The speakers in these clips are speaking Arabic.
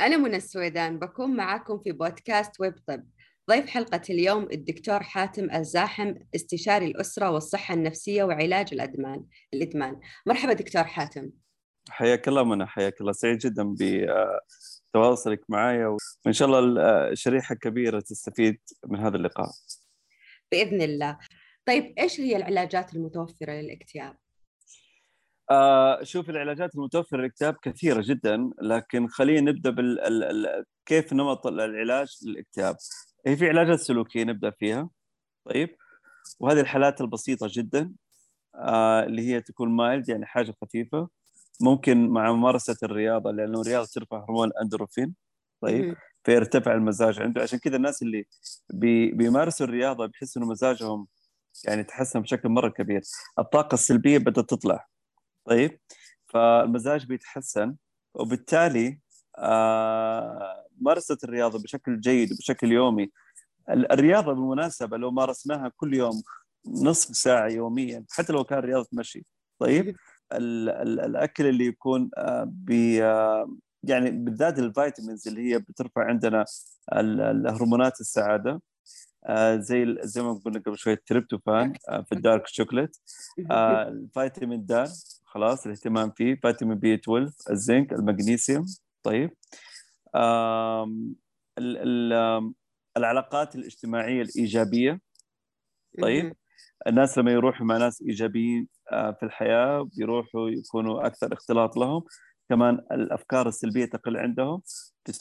أنا منى السويدان بكون معاكم في بودكاست ويب طب. ضيف حلقة اليوم الدكتور حاتم الزاحم استشاري الأسرة والصحة النفسية وعلاج الأدمان الإدمان. مرحبا دكتور حاتم. حياك الله منى حياك الله. سعيد جدا بتواصلك معي وإن شاء الله شريحة كبيرة تستفيد من هذا اللقاء. بإذن الله. طيب إيش هي العلاجات المتوفرة للاكتئاب؟ آه شوف العلاجات المتوفرة للاكتئاب كثيرة جدا لكن خلينا نبدأ بال كيف نمط العلاج للاكتئاب هي في علاجات سلوكية نبدأ فيها. طيب. وهذه الحالات البسيطة جدا آه اللي هي تكون mild يعني حاجة خفيفة. ممكن مع ممارسة الرياضة لأنه الرياضة ترفع هرمون الاندروفين طيب. فيرتفع المزاج عنده. عشان كذا الناس اللي بي بيمارسوا الرياضة بيحسوا إنه مزاجهم يعني تحسن بشكل مرة كبير. الطاقة السلبية بدأت تطلع. طيب فالمزاج بيتحسن وبالتالي آه ممارسه الرياضة بشكل جيد وبشكل يومي. الرياضة بالمناسبة لو مارسناها كل يوم نصف ساعة يوميا حتى لو كان رياضة مشي. طيب ال ال الأكل اللي يكون آه آه يعني بالذات الفيتامينز اللي هي بترفع عندنا الهرمونات السعادة آه زي زي ما قلنا قبل شوية تريبتوفان آه في ال dark chocolate آه الفيتامين د خلاص الاهتمام فيه. فيتامين B 12 الزنك المغنيسيوم. طيب. آم ال ال العلاقات الاجتماعية الإيجابية. طيب. الناس لما يروحوا مع ناس إيجابيين في الحياة بيروحوا يكونوا أكثر اختلاط لهم. كمان الأفكار السلبية تقل عندهم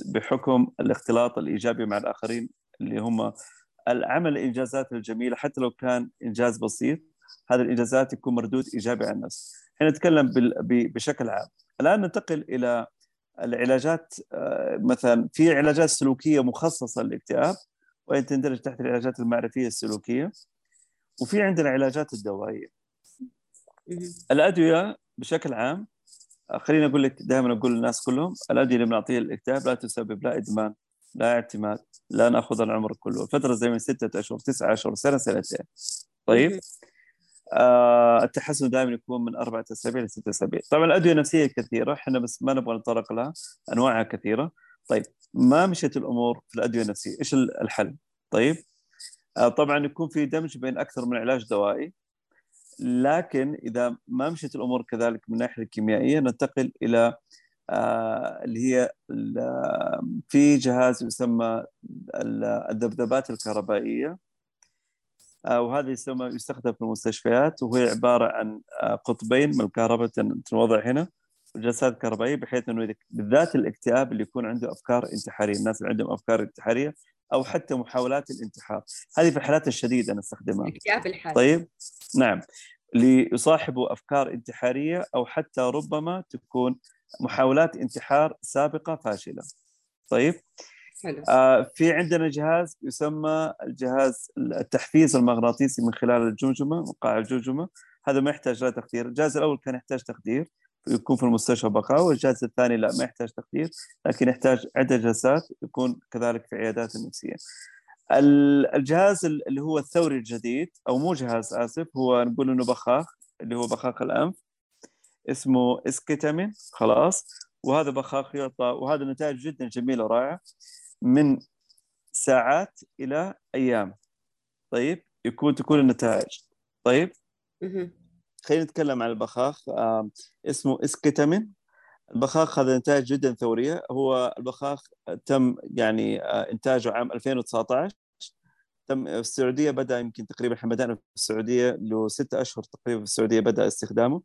بحكم الاختلاط الإيجابي مع الآخرين اللي هم العمل الإنجازات الجميلة. حتى لو كان إنجاز بسيط هذه الإنجازات يكون مردود إيجابي على إحنا نتكلم بشكل عام. الآن ننتقل إلى العلاجات مثلا في علاجات سلوكية مخصصة للاكتئاب وهي تندرج تحت العلاجات المعرفية السلوكية وفي عندنا علاجات الدوائيه الأدوية بشكل عام خليني أقول لك دائما أقول للناس كلهم الأدوية اللي بنعطيها للاكتئاب لا تسبب لا إدمان لا اعتماد لا نأخذ العمر كله. فترة زي من ستة أشهر تسعة أشهر سنة سنتين. طيب؟ آه التحسن دائما يكون من أربعة أسابيع لستة أسابيع طبعا الأدوية النفسية كثيرة إحنا بس ما نبغى نتطرق لها أنواعها كثيرة. طيب ما مشيت الأمور في الأدوية النفسية؟ إيش الحل؟ طيب آه طبعا يكون في دمج بين أكثر من علاج دوائي لكن إذا ما مشيت الأمور كذلك من الناحية الكيميائية ننتقل إلى آه اللي هي في جهاز يسمى الذبذبات الكهربائية. وهذا يسمى يستخدم في المستشفيات وهي عبارة عن قطبين من الكهرباء تنوضع هنا جلسات كهربائية بحيث إنه بالذات الاكتئاب اللي يكون عنده أفكار انتحارية، الناس اللي عندهم أفكار انتحارية أو حتى محاولات الانتحار، هذه في الحالات الشديده نستخدمها. الاكتئاب الحاد. طيب نعم ليصاحبوا أفكار انتحارية أو حتى ربما تكون محاولات انتحار سابقة فاشلة. طيب آه في عندنا جهاز يسمى الجهاز التحفيز المغناطيسي من خلال الجمجمة وقاع الجمجمة. هذا ما يحتاج لا تخدير الجهاز الأول كان يحتاج تخدير يكون في المستشفى بقاء والجهاز الثاني لا ما يحتاج تخدير لكن يحتاج عدة جلسات يكون كذلك في عيادات النفسية. الجهاز اللي هو الثوري الجديد أو مو جهاز آسف هو نقول إنه بخاخ اللي هو بخاخ الأنف اسمه إسكيتامين خلاص. وهذا بخاخ يعطى وهذا نتائج جدا جميلة ورائعه من ساعات إلى أيام. طيب يكون تكون النتائج. طيب خلينا نتكلم عن البخاخ. آه اسمه اسكيتامين البخاخ هذا نتائج جدا ثورية. هو البخاخ تم يعني آه إنتاجه عام 2019 تم في السعودية بدأ يمكن تقريبا إحنا بدأنا في السعودية له ستة أشهر تقريبا في السعودية بدأ استخدامه.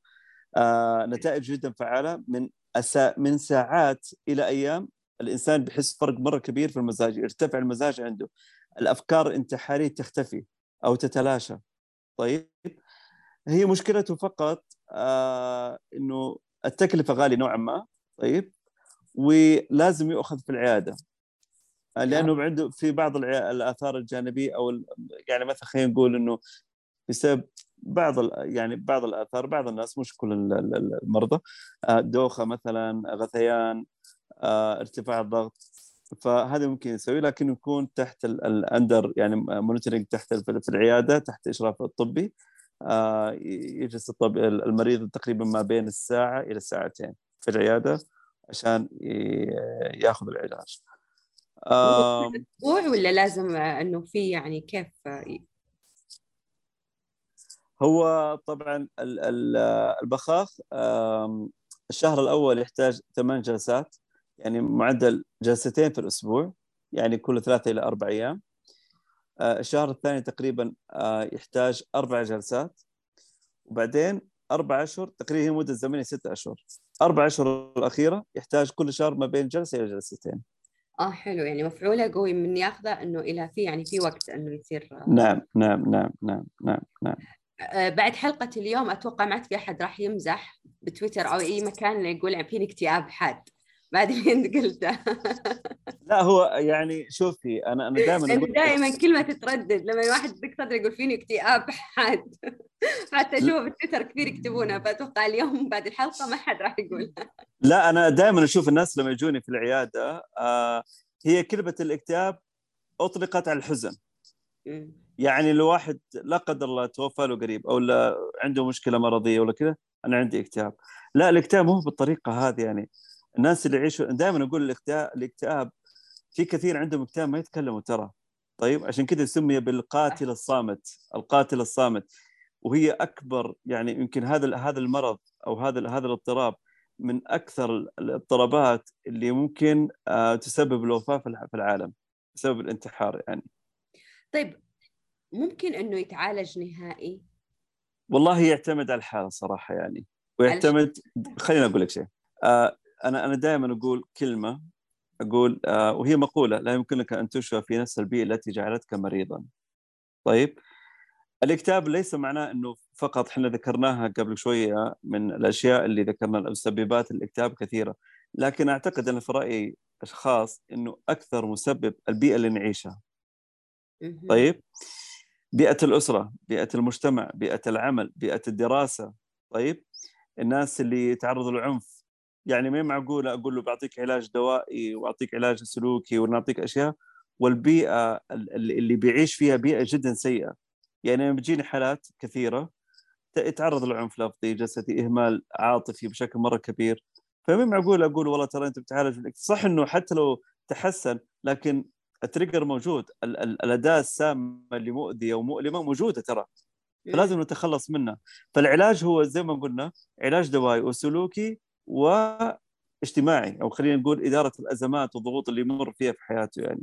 آه نتائج جدا فعالة. من أسا من ساعات إلى أيام الإنسان بيحس فرق مرة كبير في المزاج يرتفع المزاج عنده. الأفكار الانتحارية تختفي أو تتلاشى. طيب هي مشكلته فقط آه إنه التكلفة غالية نوعا ما. طيب ولازم يؤخذ في العيادة. لأنه عنده في بعض الآثار الجانبية أو يعني مثلا خلينا نقول إنه بسبب بعض يعني بعض الآثار بعض الناس مش كل المرضى. دوخة مثلا غثيان ارتفاع الضغط. فهذا ممكن يسوي لكن يكون تحت ال under يعني monitoring تحت في العيادة تحت إشراف الطبي. يجلس الطب المريض تقريبا ما بين الساعة إلى الساعتين في العيادة عشان ياخذ العلاج. أسبوع ولا لازم إنه في يعني كيف؟ هو طبعا البخاخ الشهر الأول يحتاج ثمان جلسات. يعني معدل جلستين في الأسبوع يعني كل ثلاثة إلى أربع أيام. آه، الشهر الثاني تقريبا آه، يحتاج أربع جلسات. وبعدين أربع أشهر تقريبا هي مدة زمنية ستة أشهر. أربع أشهر الأخيرة يحتاج كل شهر ما بين جلسة إلى جلستين. آه حلو. يعني مفعولة قوي من ياخذه إنه إلى في يعني في وقت إنه يصير نعم نعم نعم نعم نعم نعم. آه، بعد حلقة اليوم أتوقع ما في أحد راح يمزح بتويتر أو أي مكان يقول فيني اكتئاب حاد. بعد ما انت قلته لا هو يعني شوفي أنا أنا دائما دائما كلمه تتردد لما الواحد دكتور يقول فيني اكتئاب حاد. حتى أشوف بتويتر كثير يكتبونها فأتوقع اليوم بعد الحلقة ما حد راح يقولها لا أنا دائما أشوف الناس لما يجوني في العيادة آه هي كلمة الاكتئاب أطلقت على الحزن. يعني لو واحد لا قدر الله توفى له قريب أو لا عنده مشكلة مرضية ولا كذا أنا عندي اكتئاب. لا الاكتئاب مو بالطريقة هذه يعني. الناس اللي يعيشوا دائما أقول الاكتئاب الاكتئاب في كثير عندهم اكتئاب ما يتكلموا ترى. طيب عشان كذا سمي بالقاتل الصامت القاتل الصامت. وهي أكبر يعني يمكن هذا هذا المرض أو هذا هذا الاضطراب من أكثر الاضطرابات اللي ممكن آه، تسبب الوفاة في العالم بسبب الانتحار يعني. طيب ممكن إنه يتعالج نهائي؟ والله يعتمد على الحالة صراحة يعني. ويعتمد خليني أقول لك شيء. آه أنا أنا دائما أقول كلمة أقول آه وهي مقولة لا يمكنك أن تشفى في نفس البيئة التي جعلتك مريضا. طيب الاكتئاب ليس معناه إنه فقط إحنا ذكرناها قبل شوية من الأشياء اللي ذكرنا مسببات الإكتئاب كثيرة لكن أعتقد أنا في رأيي الخاص إنه أكثر مسبب البيئة اللي نعيشها. طيب بيئة الأسرة بيئة المجتمع بيئة العمل بيئة الدراسة. طيب الناس اللي يتعرضوا للعنف يعني ما معقول أقول له بعطيك علاج دوائي وأعطيك علاج سلوكي ونعطيك أشياء؟ والبيئة اللي بيعيش فيها بيئة جدا سيئة. يعني بتجيني حالات كثيرة يتعرض لعنف لفظي جسدي إهمال عاطفي بشكل مرة كبير. فما معقول أقول والله ترى أنت بتعالج صح إنه حتى لو تحسن لكن التريجر موجود. ال- ال- الأداة السامة اللي مؤذية ومؤلمة موجودة ترى. فلازم نتخلص منها. فالعلاج هو زي ما قلنا علاج دوائي وسلوكي واجتماعي أو خلينا نقول إدارة الأزمات والضغوط اللي يمر فيها في حياته يعني.